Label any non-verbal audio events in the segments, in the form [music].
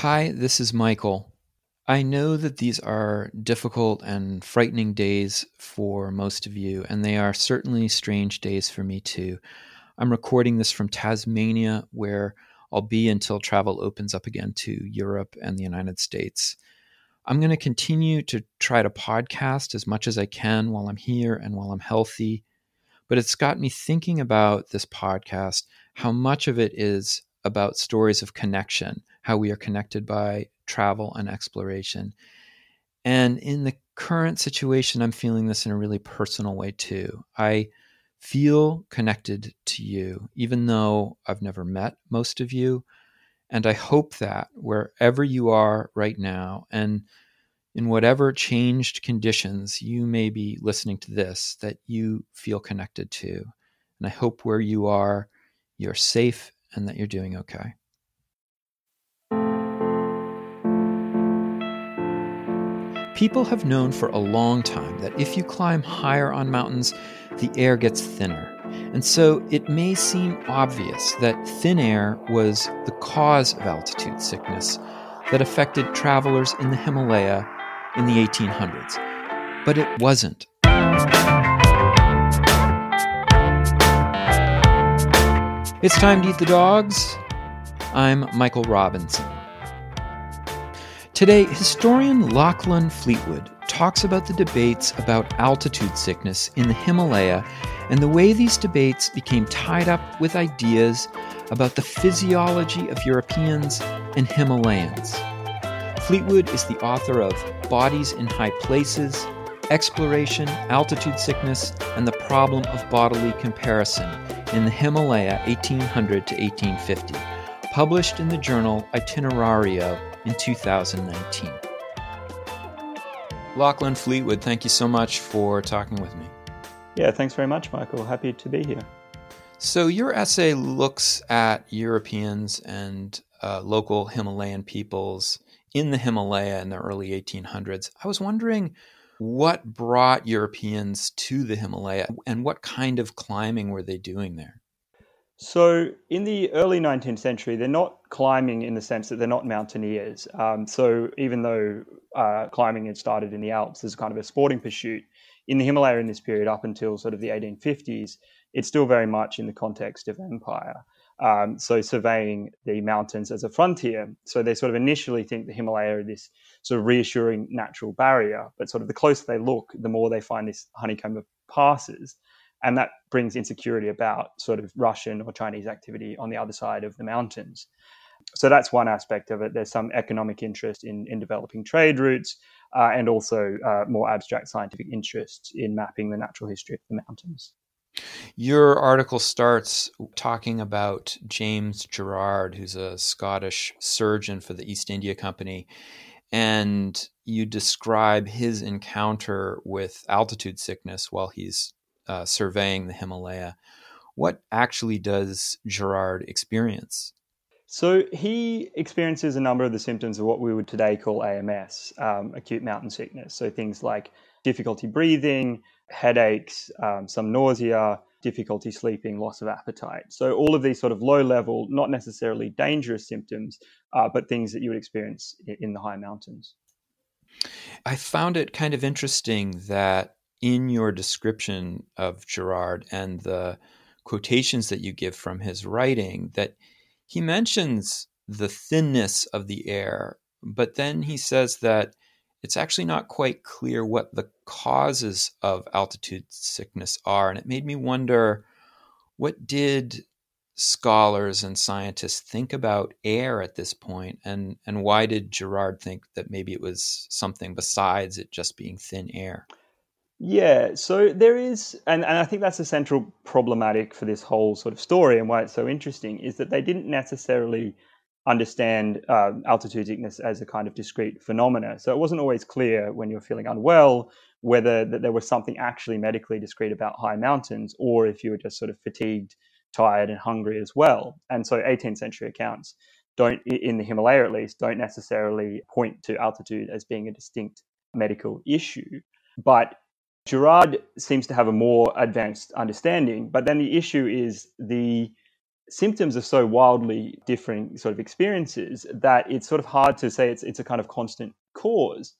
Hi, this is Michael. I know that these are difficult and frightening days for most of you, and they are certainly strange days for me too. I'm recording this from Tasmania, where I'll be until travel opens up again to Europe and the United States. I'm going to continue to try to podcast as much as I can while I'm here and while I'm healthy. But it's got me thinking about this podcast, how much of it is about stories of connection, how we are connected by travel and exploration. And in the current situation, I'm feeling this in a really personal way too. I feel connected to you, even though I've never met most of you. And I hope that wherever you are right now, and in whatever changed conditions you may be listening to this, that you feel connected to. And I hope where you are, you're safe and that you're doing okay. People have known for a long time that if you climb higher on mountains, the air gets thinner. And so it may seem obvious that thin air was the cause of altitude sickness that affected travelers in the Himalaya in the 1800s. But it wasn't. It's time to eat the dogs. I'm Michael Robinson. Today, historian Lachlan Fleetwood talks about the debates about altitude sickness in the Himalaya and the way these debates became tied up with ideas about the physiology of Europeans and Himalayans. Fleetwood is the author of Bodies in High Places Exploration, Altitude Sickness, and the Problem of Bodily Comparison in the Himalaya 1800 to 1850, published in the journal Itinerario in 2019. Lachlan Fleetwood, thank you so much for talking with me. Yeah, thanks very much, Michael. Happy to be here. So, your essay looks at Europeans and uh, local Himalayan peoples in the Himalaya in the early 1800s. I was wondering what brought Europeans to the Himalaya and what kind of climbing were they doing there? So, in the early 19th century, they're not climbing in the sense that they're not mountaineers. Um, so, even though uh, climbing had started in the Alps as a kind of a sporting pursuit, in the Himalaya in this period, up until sort of the 1850s, it's still very much in the context of empire. Um, so surveying the mountains as a frontier. So they sort of initially think the Himalaya are this sort of reassuring natural barrier, but sort of the closer they look, the more they find this honeycomb of passes. And that brings insecurity about sort of Russian or Chinese activity on the other side of the mountains. So that's one aspect of it. There's some economic interest in, in developing trade routes uh, and also uh, more abstract scientific interests in mapping the natural history of the mountains. Your article starts talking about James Gerard, who's a Scottish surgeon for the East India Company, and you describe his encounter with altitude sickness while he's uh, surveying the Himalaya. What actually does Gerard experience? So he experiences a number of the symptoms of what we would today call AMS, um, acute mountain sickness. So things like difficulty breathing, headaches, um, some nausea, difficulty sleeping, loss of appetite. So, all of these sort of low level, not necessarily dangerous symptoms, uh, but things that you would experience in the high mountains. I found it kind of interesting that in your description of Gerard and the quotations that you give from his writing, that he mentions the thinness of the air, but then he says that it's actually not quite clear what the causes of altitude sickness are. And it made me wonder what did scholars and scientists think about air at this point and and why did Gerard think that maybe it was something besides it just being thin air yeah so there is and, and I think that's a central problematic for this whole sort of story and why it's so interesting is that they didn't necessarily understand uh, altitude sickness as a kind of discrete phenomena. So it wasn't always clear when you're feeling unwell whether that there was something actually medically discrete about high mountains or if you were just sort of fatigued, tired, and hungry as well. And so 18th century accounts don't, in the Himalaya at least, don't necessarily point to altitude as being a distinct medical issue. But Gerard seems to have a more advanced understanding. But then the issue is the symptoms are so wildly differing sort of experiences that it's sort of hard to say it's, it's a kind of constant cause.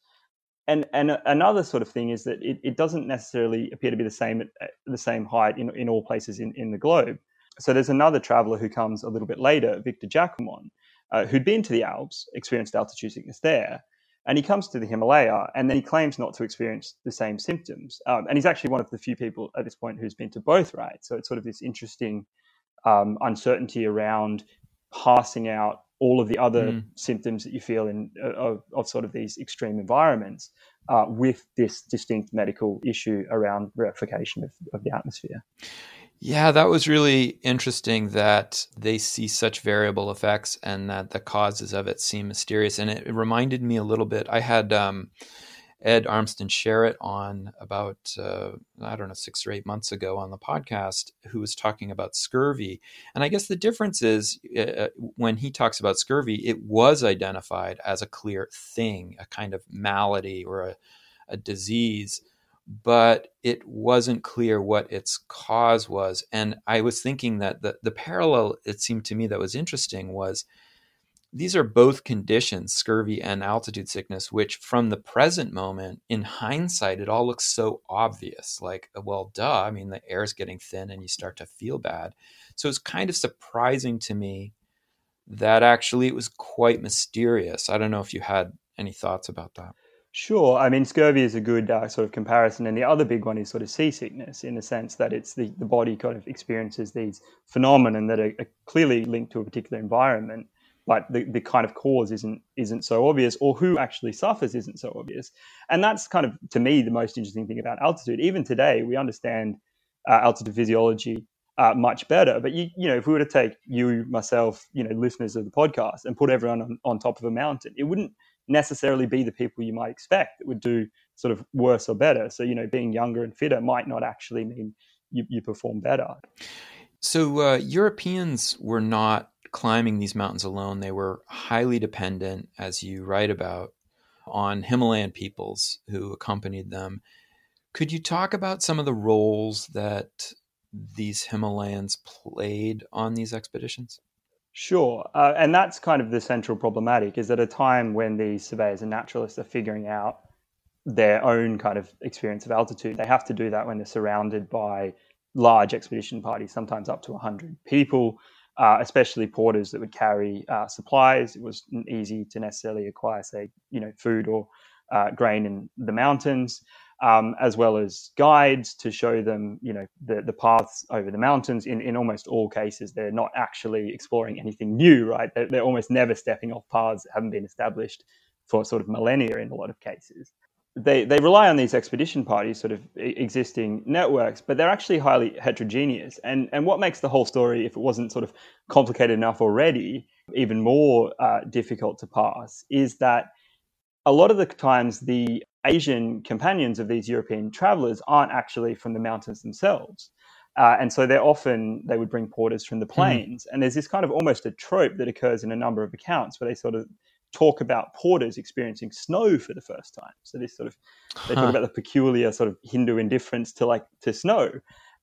And, and another sort of thing is that it, it doesn't necessarily appear to be the same at the same height in, in all places in, in the globe. So there's another traveler who comes a little bit later, Victor Jacquemont, uh, who'd been to the Alps, experienced altitude sickness there, and he comes to the Himalaya and then he claims not to experience the same symptoms. Um, and he's actually one of the few people at this point who's been to both, right? So it's sort of this interesting um, uncertainty around passing out all of the other mm. symptoms that you feel in uh, of, of, sort of these extreme environments uh, with this distinct medical issue around rarefication of, of the atmosphere. Yeah, that was really interesting that they see such variable effects and that the causes of it seem mysterious. And it, reminded me a little bit. I had um, Ed Armston Sheret on about, uh, I don't know, six or eight months ago on the podcast, who was talking about scurvy. And I guess the difference is uh, uh when he talks about scurvy, it was identified as a clear thing, a kind of malady or a, a disease but it wasn't clear what its cause was. And I was thinking that the, the parallel, it seemed to me, that was interesting was these are both conditions, scurvy and altitude sickness, which from the present moment, in hindsight, it all looks so obvious. Like, well, duh. I mean, the air is getting thin and you start to feel bad. So it's kind of surprising to me that actually it was quite mysterious. I don't know if you had any thoughts about that. Sure. I mean, scurvy is a good uh, sort of comparison. And the other big one is sort of seasickness in the sense that it's the, the body kind of experiences these phenomena that are, are clearly linked to a particular environment, but the, the kind of cause isn't isn't so obvious or who actually suffers isn't so obvious. And that's kind of, to me, the most interesting thing about altitude. Even today, we understand uh, altitude physiology uh, much better. But you, you know, if we were to take you, myself, you know, listeners of the podcast, and put everyone on, on top of a mountain, it wouldn't necessarily be the people you might expect that would do sort of worse or better. So, you know, being younger and fitter might not actually mean you, you perform better. So, uh, Europeans were not climbing these mountains alone. They were highly dependent, as you write about, on Himalayan peoples who accompanied them. Could you talk about some of the roles that these Himalayans played on these expeditions? Sure. Uh, and that's kind of the central problematic is at a time when these surveyors and naturalists are figuring out their own kind of experience of altitude, they have to do that when they're surrounded by large expedition parties, sometimes up to 100 people, uh, especially porters that would carry uh, supplies. It wasn't easy to necessarily acquire, say, you know, food or uh, grain in the mountains um, as well as guides to show them, you know, the, the paths over the mountains. In, in almost all cases, they're not actually exploring anything new, right? They're, they're almost never stepping off paths that haven't been established for sort of millennia in a lot of cases. They, they rely on these expedition parties, sort of existing networks, but they're actually highly heterogeneous. And, and what makes the whole story, if it wasn't sort of complicated enough already, even more uh, difficult to pass, is that a lot of the times the Asian companions of these European travelers aren't actually from the mountains themselves. Uh, and so they're often, they would bring porters from the hmm. plains. Mm. And there's this kind of almost a trope that occurs in a number of accounts where they sort of talk about porters experiencing snow for the first time. So this sort of, they huh. talk about the peculiar sort of Hindu indifference to like, to snow.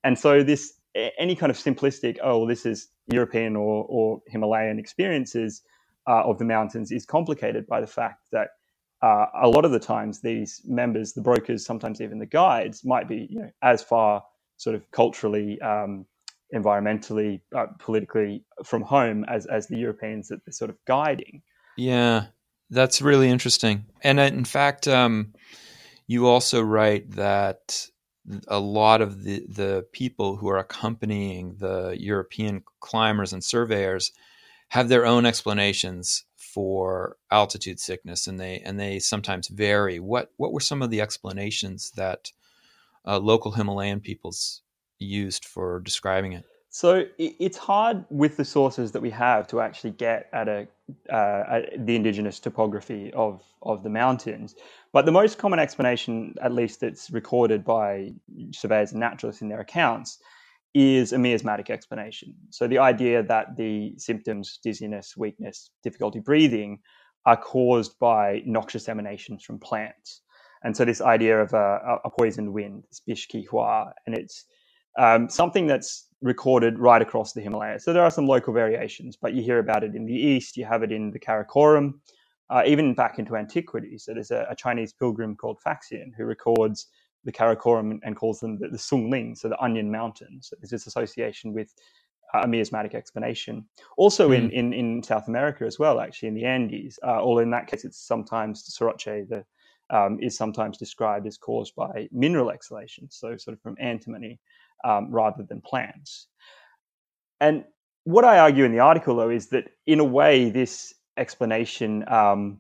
And so this, any kind of simplistic, oh, well, this is European or, or Himalayan experiences uh, of the mountains is complicated by the fact that uh, a lot of the times these members, the brokers, sometimes even the guides, might be you know as far sort of culturally, um, environmentally, uh, politically from home as as the Europeans that they're sort of guiding. Yeah, that's really interesting. And uh, in fact, um, you also write that a lot of the the people who are accompanying the European climbers and surveyors have their own explanations for altitude sickness, and they and they sometimes vary. What what were some of the explanations that uh, local Himalayan peoples used for describing it? So it's hard with the sources that we have to actually get at a uh, at the indigenous topography of of the mountains. But the most common explanation, at least that's recorded by surveyors and naturalists in their accounts, is a miasmatic explanation. So the idea that the symptoms, dizziness, weakness, difficulty breathing, are caused by noxious emanations from plants. And so this idea of a, a poisoned wind, this bishki hua, and it's um, something that's recorded right across the Himalayas. So there are some local variations, but you hear about it in the east, you have it in the Karakoram, uh, even back into antiquity. So there's a, a, Chinese pilgrim called Faxian who records the Karakoram and calls them the, the Sungling, so the Onion Mountains. So there's this association with uh, a miasmatic explanation. Also mm. in, in, in South America as well, actually in the Andes, uh, although in that case it's sometimes Soroche, the um, is sometimes described as caused by mineral exhalation, so sort of from antimony um, rather than plants. And what I argue in the article, though, is that in a way, this explanation um,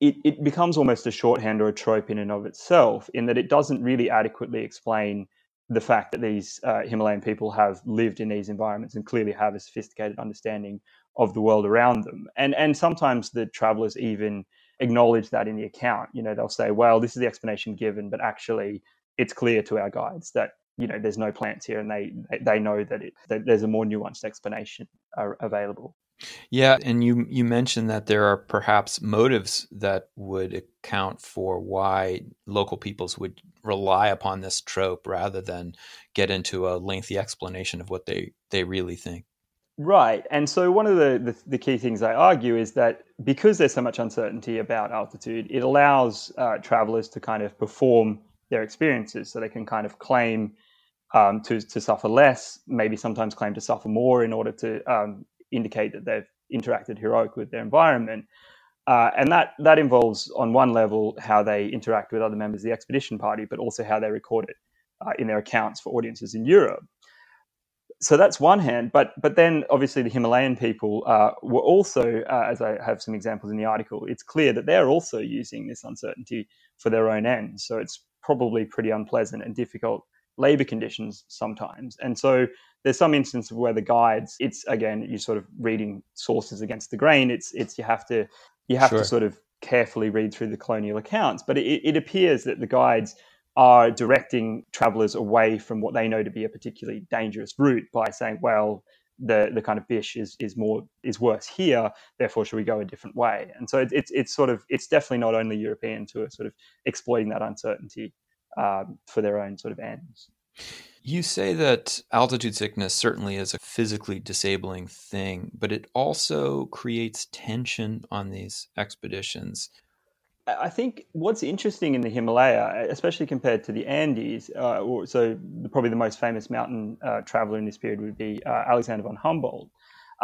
it, it becomes almost a shorthand or a trope in and of itself, in that it doesn't really adequately explain the fact that these uh, Himalayan people have lived in these environments and clearly have a sophisticated understanding of the world around them. And and sometimes the travelers even acknowledge that in the account. You know, they'll say, "Well, this is the explanation given, but actually, it's clear to our guides that you know there's no plants here, and they they know that, it, that there's a more nuanced explanation uh, available." Yeah, and you you mentioned that there are perhaps motives that would account for why local peoples would rely upon this trope rather than get into a lengthy explanation of what they they really think. Right. And so one of the, the, the, key things I argue is that because there's so much uncertainty about altitude, it allows uh, travelers to kind of perform their experiences. So they can kind of claim um, to, to suffer less, maybe sometimes claim to suffer more in order to um, indicate that they've interacted heroic with their environment. Uh, and that, that involves, on one level, how they interact with other members of the expedition party, but also how they record it uh, in their accounts for audiences in Europe so that's one hand, but but then obviously the Himalayan people uh, were also, uh, as I have some examples in the article, it's clear that they're also using this uncertainty for their own ends. So it's probably pretty unpleasant and difficult labor conditions sometimes. And so there's some instance where the guides, it's again, you're sort of reading sources against the grain. It's it's you have to you have sure. to sort of carefully read through the colonial accounts. But it, it appears that the guides are directing travelers away from what they know to be a particularly dangerous route by saying, well, the the kind of bish is is more is worse here. Therefore, should we go a different way? And so it, it's it's sort of it's definitely not only Europeans who are sort of exploiting that uncertainty um, for their own sort of ends. You say that altitude sickness certainly is a physically disabling thing, but it also creates tension on these expeditions. I think what's interesting in the Himalaya, especially compared to the Andes, uh, or, so probably the most famous mountain uh, traveler in this period would be uh, Alexander von Humboldt.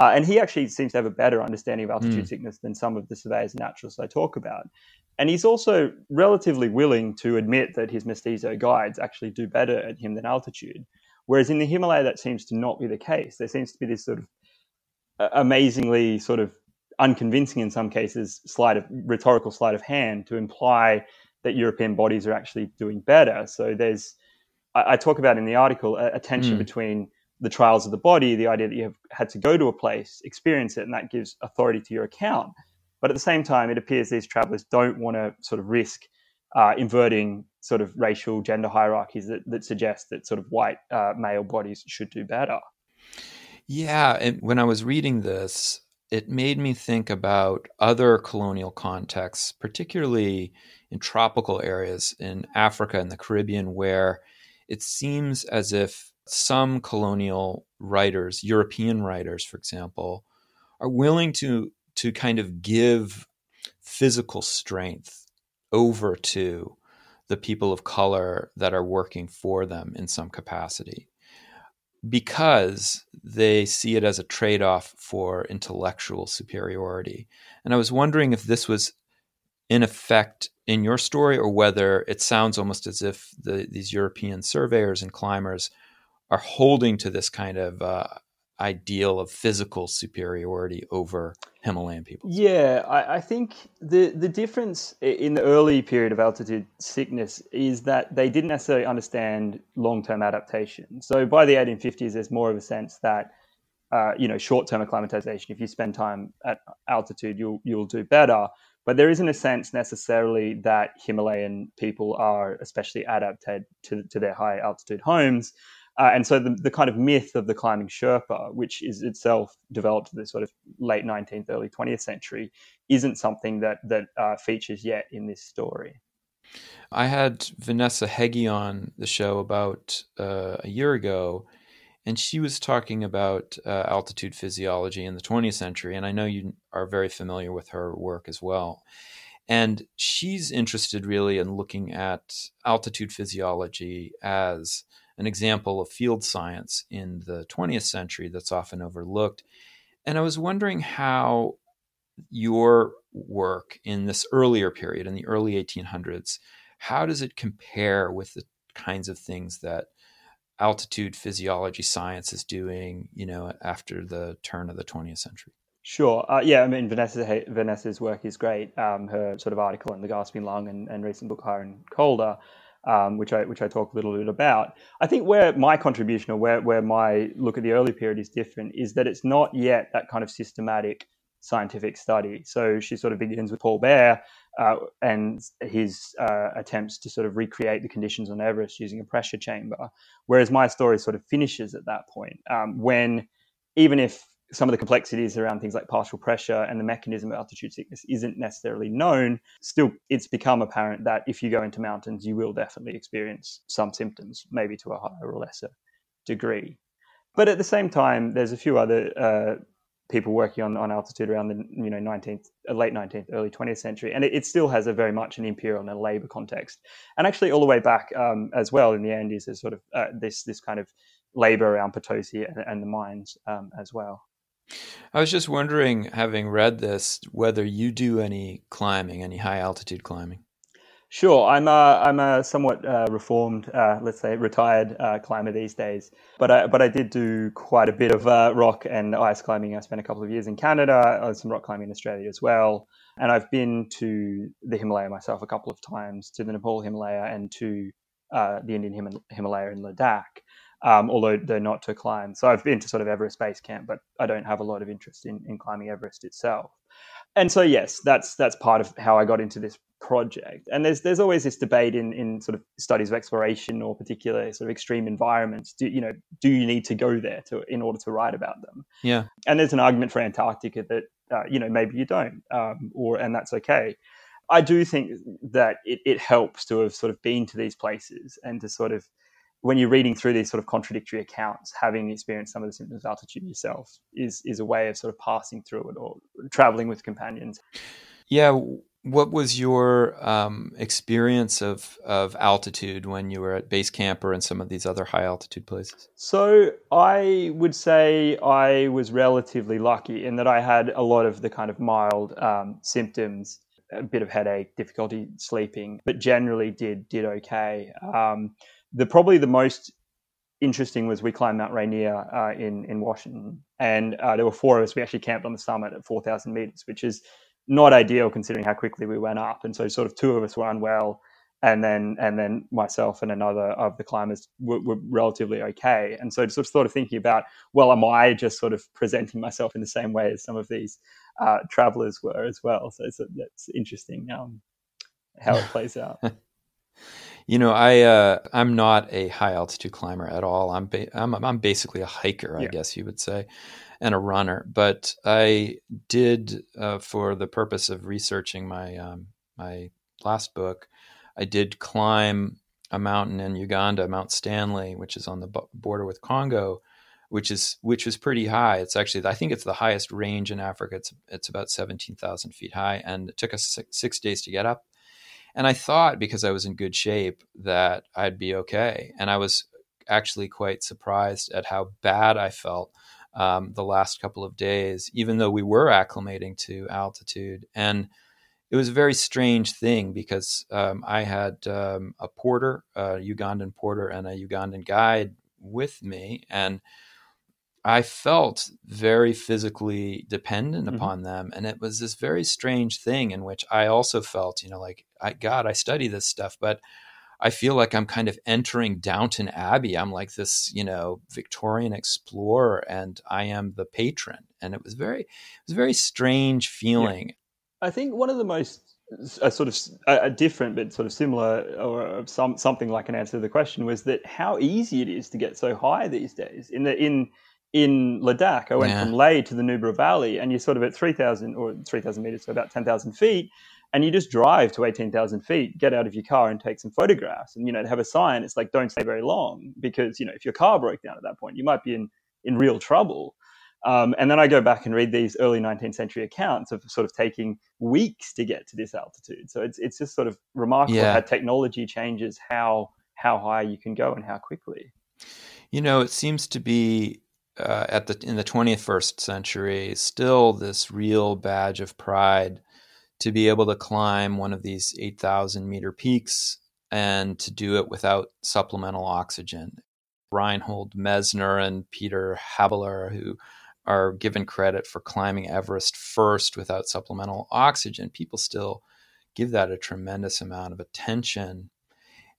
Uh, and he actually seems to have a better understanding of altitude mm. sickness than some of the surveyors and naturalists I talk about. And he's also relatively willing to admit that his mestizo guides actually do better at him than altitude. Whereas in the Himalaya, that seems to not be the case. There seems to be this sort of uh, amazingly sort of unconvincing in some cases sleight of rhetorical sleight of hand to imply that European bodies are actually doing better. So there's I, I talk about in the article a, a tension mm. between the trials of the body, the idea that you have had to go to a place, experience it, and that gives authority to your account. But at the same time, it appears these travelers don't want to sort of risk uh, inverting sort of racial gender hierarchies that, that suggest that sort of white uh, male bodies should do better. Yeah, and when I was reading this, it made me think about other colonial contexts, particularly in tropical areas in Africa and the Caribbean, where it seems as if some colonial writers, European writers, for example, are willing to to kind of give physical strength over to the people of color that are working for them in some capacity because they see it as a trade off for intellectual superiority. And I was wondering if this was in effect in your story or whether it sounds almost as if the, these European surveyors and climbers are holding to this kind of uh, ideal of physical superiority over Himalayan people? Yeah, I, I, think the the difference in the early period of altitude sickness is that they didn't necessarily understand long term adaptation. So by the 1850s, there's more of a sense that uh, you know short term acclimatization. If you spend time at altitude, you'll you'll do better. But there isn't a sense necessarily that Himalayan people are especially adapted to, to their high altitude homes. Uh, and so the, the kind of myth of the climbing Sherpa, which is itself developed in the sort of late 19th, early 20th century, isn't something that that uh, features yet in this story. I had Vanessa Heggie on the show about uh, a year ago, and she was talking about uh, altitude physiology in the 20th century. And I know you are very familiar with her work as well. And she's interested really in looking at altitude physiology as an example of field science in the 20th century that's often overlooked. And I was wondering how your work in this earlier period, in the early 1800s, how does it compare with the kinds of things that altitude physiology science is doing, you know, after the turn of the 20th century? Sure. Uh, yeah, I mean, Vanessa, Vanessa's work is great. Um, her sort of article in the Gasping Lung and, and recent book Higher and Colder, um, which I which I talk a little bit about. I think where my contribution or where where my look at the early period is different is that it's not yet that kind of systematic scientific study. So she sort of begins with Paul Bert uh, and his uh, attempts to sort of recreate the conditions on Everest using a pressure chamber, whereas my story sort of finishes at that point um, when even if some of the complexities around things like partial pressure and the mechanism of altitude sickness isn't necessarily known, still it's become apparent that if you go into mountains, you will definitely experience some symptoms, maybe to a higher or lesser degree. But at the same time, there's a few other uh, people working on, on altitude around the you know 19th uh, late 19th early 20th century and it, it, still has a very much an imperial and a labor context and actually all the way back um, as well in the andes is sort of uh, this this kind of labor around potosi and, and the mines um, as well i was just wondering having read this whether you do any climbing any high altitude climbing Sure, I'm a, I'm a somewhat uh, reformed, uh, let's say, retired uh, climber these days. But I, but I did do quite a bit of uh, rock and ice climbing. I spent a couple of years in Canada, some rock climbing in Australia as well. And I've been to the Himalaya myself a couple of times, to the Nepal Himalaya and to uh, the Indian Him- Himalaya in Ladakh. Um, although they're not to climb. So I've been to sort of Everest Base Camp, but I don't have a lot of interest in, in climbing Everest itself and so yes, that's that's part of how I got into this project. And there's there's always this debate in in sort of studies of exploration or particular sort of extreme environments. Do you know do you need to go there to in order to write about them? Yeah. And there's an argument for Antarctica that uh, you know maybe you don't, um, or and that's okay. I do think that it, it helps to have sort of been to these places and to sort of when you're reading through these sort of contradictory accounts, having experienced some of the symptoms of altitude yourself is is a way of sort of passing through it or traveling with companions. Yeah. What was your um, experience of, of altitude when you were at base camp or in some of these other high altitude places? So I would say I was relatively lucky in that I had a lot of the kind of mild um, symptoms, a bit of headache, difficulty sleeping, but generally did did okay. Um, the probably the most interesting was we climbed Mount Rainier uh, in in Washington, and uh, there were four of us. We actually camped on the summit at four thousand meters, which is not ideal considering how quickly we went up. And so, sort of, two of us were unwell, and then and then myself and another of the climbers were, were relatively okay. And so, sort of, sort of thinking about, well, am I just sort of presenting myself in the same way as some of these uh, travelers were as well? So, it's, it's interesting um, how it plays out. [laughs] You know, I uh, I'm not a high altitude climber at all. I'm ba- I'm I'm basically a hiker, I yeah. guess you would say, and a runner. But I did, uh, for the purpose of researching my um, my last book, I did climb a mountain in Uganda, Mount Stanley, which is on the border with Congo, which is which was pretty high. It's actually I think it's the highest range in Africa. It's it's about seventeen thousand feet high, and it took us six, six days to get up and I thought because I was in good shape that I'd be okay. And I was actually quite surprised at how bad I felt um, the last couple of days, even though we were acclimating to altitude. And it was a very strange thing because um, I had um, a porter, a Ugandan porter, and a Ugandan guide with me. And I felt very physically dependent mm-hmm. upon them. And it was this very strange thing in which I also felt, you know, like, I, God, I study this stuff, but I feel like I'm kind of entering Downton Abbey. I'm like this, you know, Victorian explorer and I am the patron. And it was very, it was a very strange feeling. Yeah. I think one of the most a sort of a, different but sort of similar or some something like an answer to the question was that how easy it is to get so high these days in the in in Ladakh, I went yeah. from Leh to the Nubra Valley, and you're sort of at 3,000 or 3,000 meters, so about 10,000 feet. and you just drive to 18,000 feet, get out of your car and take some photographs. And, you know, to have a sign, it's like, don't stay very long because, you know, if your car broke down at that point, you might be in, in real trouble. Um, and then I go back and read these early 19th century accounts of sort of taking weeks to get to this altitude. So it's, it's just sort of remarkable yeah. how technology changes how, how high you can go and how quickly. You know, it seems to be uh, at the in the 21st century still this real badge of pride to be able to climb one of these 8,000 meter peaks and to do it without supplemental oxygen. Reinhold Messner and Peter Habeler, who are given credit for climbing Everest first without supplemental oxygen, people still give that a tremendous amount of attention.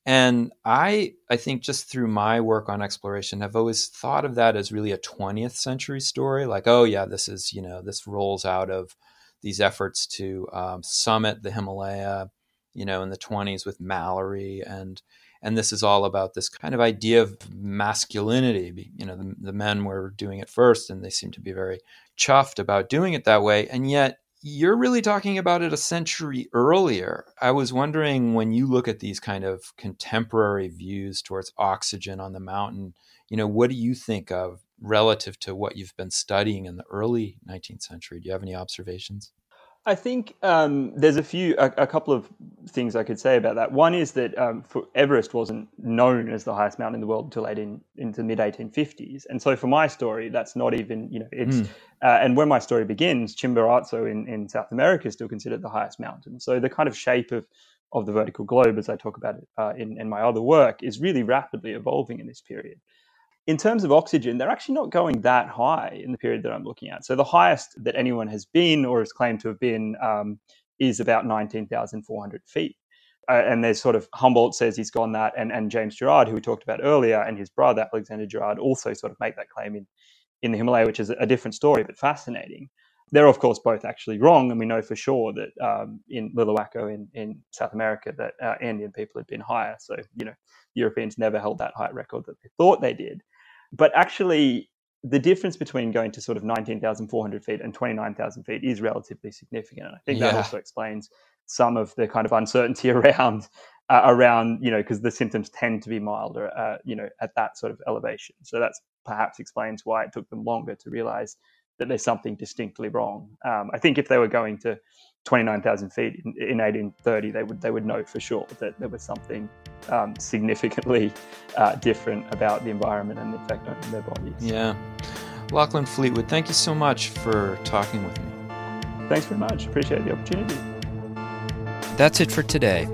And I, I think just through my work on exploration, I've always thought of that as really a 20th century story. Like, oh yeah, this is you know this rolls out of these efforts to um, summit the Himalaya, you know, in the 20s with Mallory and and this is all about this kind of idea of masculinity. You know, the, the men were doing it first, and they seem to be very chuffed about doing it that way. And yet, you're really talking about it a century earlier. I was wondering when you look at these kind of contemporary views towards oxygen on the mountain, you know, what do you think of relative to what you've been studying in the early 19th century? Do you have any observations? I think um, there's a few, a, a, couple of things I could say about that. One is that um, Everest wasn't known as the highest mountain in the world until late in, into the mid 1850s, and so for my story, that's not even, you know, it's. Mm. Uh, and when my story begins, Chimborazo in, in South America is still considered the highest mountain. So the kind of shape of of the vertical globe, as I talk about it uh, in, in my other work, is really rapidly evolving in this period in terms of oxygen, they're actually not going that high in the period that I'm looking at. So the highest that anyone has been or is claimed to have been um, is about 19,400 feet. Uh, and there's sort of Humboldt says he's gone that, and, and James Gerard, who we talked about earlier, and his brother Alexander Gerard also sort of make that claim in, in the Himalaya, which is a different story but fascinating. They're of course both actually wrong, and we know for sure that um, in Llullaillaco in, in South America that uh, Andean people had been higher. So you know Europeans never held that high record that they thought they did but actually the difference between going to sort of 19,400 feet and 29,000 feet is relatively significant. And I think yeah. that also explains some of the kind of uncertainty [laughs] around, uh, around you know, because the symptoms tend to be milder, uh, you know, at that sort of elevation. So that's perhaps explains why it took them longer to realize that there's something distinctly wrong. Um, I think if they were going to 29,000 feet in, in 1830, they would they would know for sure that there was something um, significantly uh, different about the environment and the effect on their bodies. Yeah. Lachlan Fleetwood, thank you so much for talking with me. Thanks very much. Appreciate the opportunity. That's it for today.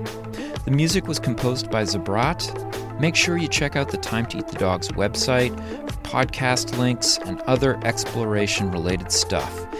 The music was composed by Zabrat. Make sure you check out the Time to Eat the Dogs website for podcast links and other exploration related stuff.